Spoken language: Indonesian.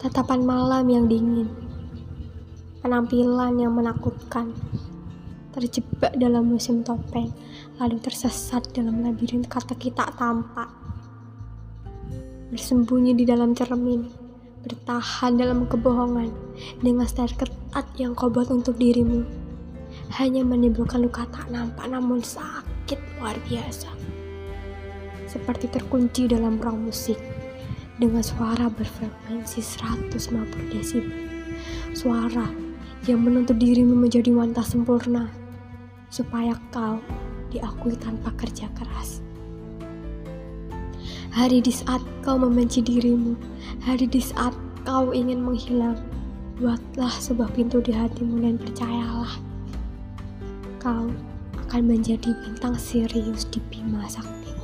Tatapan malam yang dingin, penampilan yang menakutkan, terjebak dalam musim topeng, lalu tersesat dalam labirin kata kita tampak, bersembunyi di dalam cermin, bertahan dalam kebohongan, dengan star ketat yang kau buat untuk dirimu, hanya menimbulkan luka tak nampak namun sakit luar biasa, seperti terkunci dalam ruang musik dengan suara berfrekuensi 150 desibel. Suara yang menuntut dirimu menjadi wanita sempurna supaya kau diakui tanpa kerja keras. Hari di saat kau membenci dirimu, hari di saat kau ingin menghilang, buatlah sebuah pintu di hatimu dan percayalah, kau akan menjadi bintang serius di Bima Sakti.